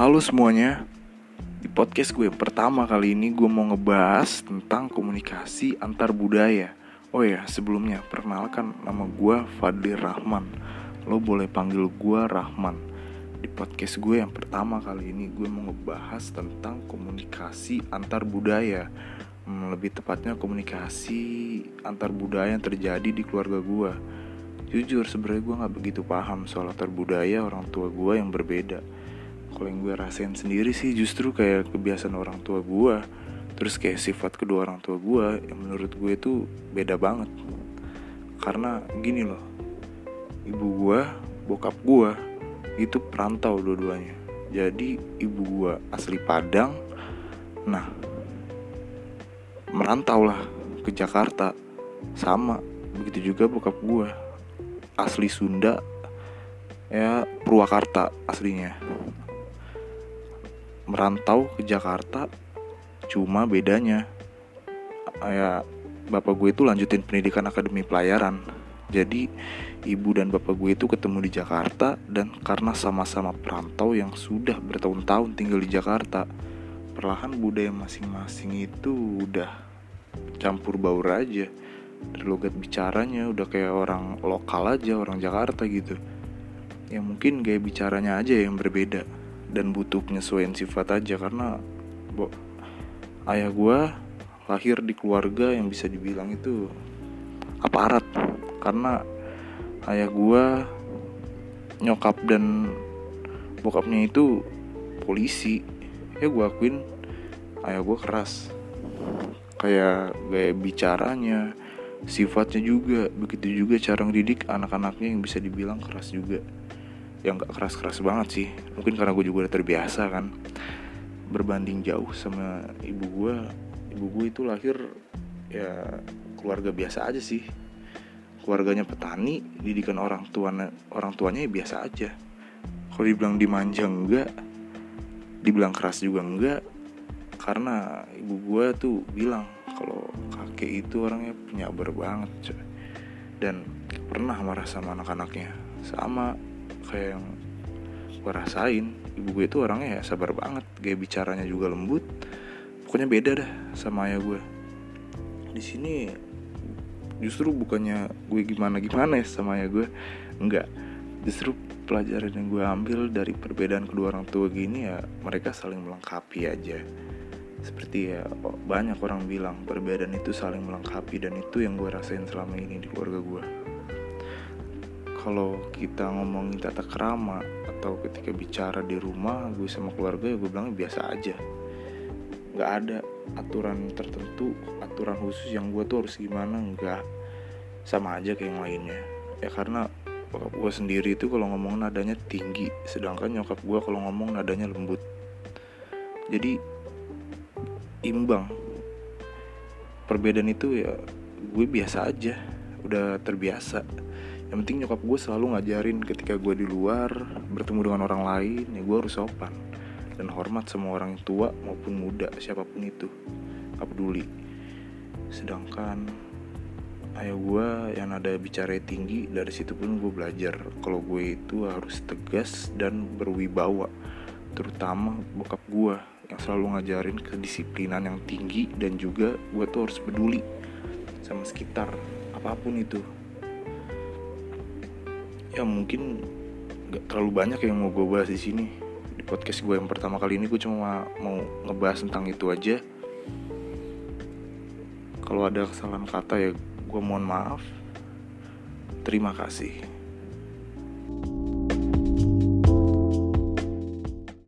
Halo semuanya. Di podcast gue yang pertama kali ini gue mau ngebahas tentang komunikasi antar budaya. Oh ya sebelumnya perkenalkan nama gue Fadli Rahman. Lo boleh panggil gue Rahman. Di podcast gue yang pertama kali ini gue mau ngebahas tentang komunikasi antar budaya. Hmm, Lebih tepatnya komunikasi antar budaya yang terjadi di keluarga gue. Jujur sebenarnya gue gak begitu paham soal antar orang tua gue yang berbeda kalau yang gue rasain sendiri sih justru kayak kebiasaan orang tua gue terus kayak sifat kedua orang tua gue yang menurut gue itu beda banget. Karena gini loh ibu gue bokap gue itu perantau dua-duanya. Jadi ibu gue asli Padang nah merantau lah ke Jakarta. Sama begitu juga bokap gue asli Sunda ya Purwakarta aslinya merantau ke Jakarta cuma bedanya. Ya bapak gue itu lanjutin pendidikan akademi pelayaran. Jadi ibu dan bapak gue itu ketemu di Jakarta dan karena sama-sama perantau yang sudah bertahun-tahun tinggal di Jakarta perlahan budaya masing-masing itu udah campur baur aja. Dari logat bicaranya udah kayak orang lokal aja orang Jakarta gitu. Ya mungkin gaya bicaranya aja yang berbeda dan butuh penyesuaian sifat aja karena bo, ayah gue lahir di keluarga yang bisa dibilang itu aparat. Karena ayah gue nyokap dan bokapnya itu polisi. Ya gue akuin ayah gue keras. Kayak gaya bicaranya sifatnya juga. Begitu juga cara ngedidik anak-anaknya yang bisa dibilang keras juga yang gak keras-keras banget sih. Mungkin karena gue juga udah terbiasa kan. Berbanding jauh sama ibu gue ibu gue itu lahir ya keluarga biasa aja sih. Keluarganya petani didikan orang tuanya orang tuanya ya biasa aja. Kalau dibilang dimanja enggak dibilang keras juga enggak karena ibu gue tuh bilang kalau kakek itu orangnya penyabar banget dan pernah marah sama anak-anaknya. Sama kayak yang gue rasain. Ibu gue itu orangnya ya sabar banget gaya bicaranya juga lembut. Pokoknya beda dah sama ayah gue di sini justru bukannya gue gimana gimana ya sama ayah gue enggak. Justru pelajaran yang gue ambil dari perbedaan kedua orang tua gini ya mereka saling melengkapi aja. Seperti ya banyak orang bilang perbedaan itu saling melengkapi dan itu yang gue rasain selama ini di keluarga gue kalau kita ngomongin tata kerama atau ketika bicara di rumah gue sama keluarga ya gue bilang biasa aja. Nggak ada aturan tertentu aturan khusus yang gue tuh harus gimana nggak. Sama aja kayak yang lainnya. Ya karena bokap gue sendiri itu kalau ngomong nadanya tinggi sedangkan nyokap gue kalau ngomong nadanya lembut. Jadi imbang. Perbedaan itu ya gue biasa aja. Udah terbiasa yang penting nyokap gue selalu ngajarin ketika gue di luar bertemu dengan orang lain ya gue harus sopan dan hormat sama orang tua maupun muda siapa pun itu. Gak peduli. Sedangkan ayah gue yang ada bicara tinggi dari situ pun gue belajar kalau gue itu harus tegas dan berwibawa terutama bokap gue yang selalu ngajarin kedisiplinan yang tinggi dan juga gue tuh harus peduli sama sekitar apa pun itu ya mungkin gak terlalu banyak yang mau gue bahas di sini. Di podcast gue yang pertama kali ini gue cuma mau ngebahas tentang itu aja. Kalau ada kesalahan kata ya gue mohon maaf. Terima kasih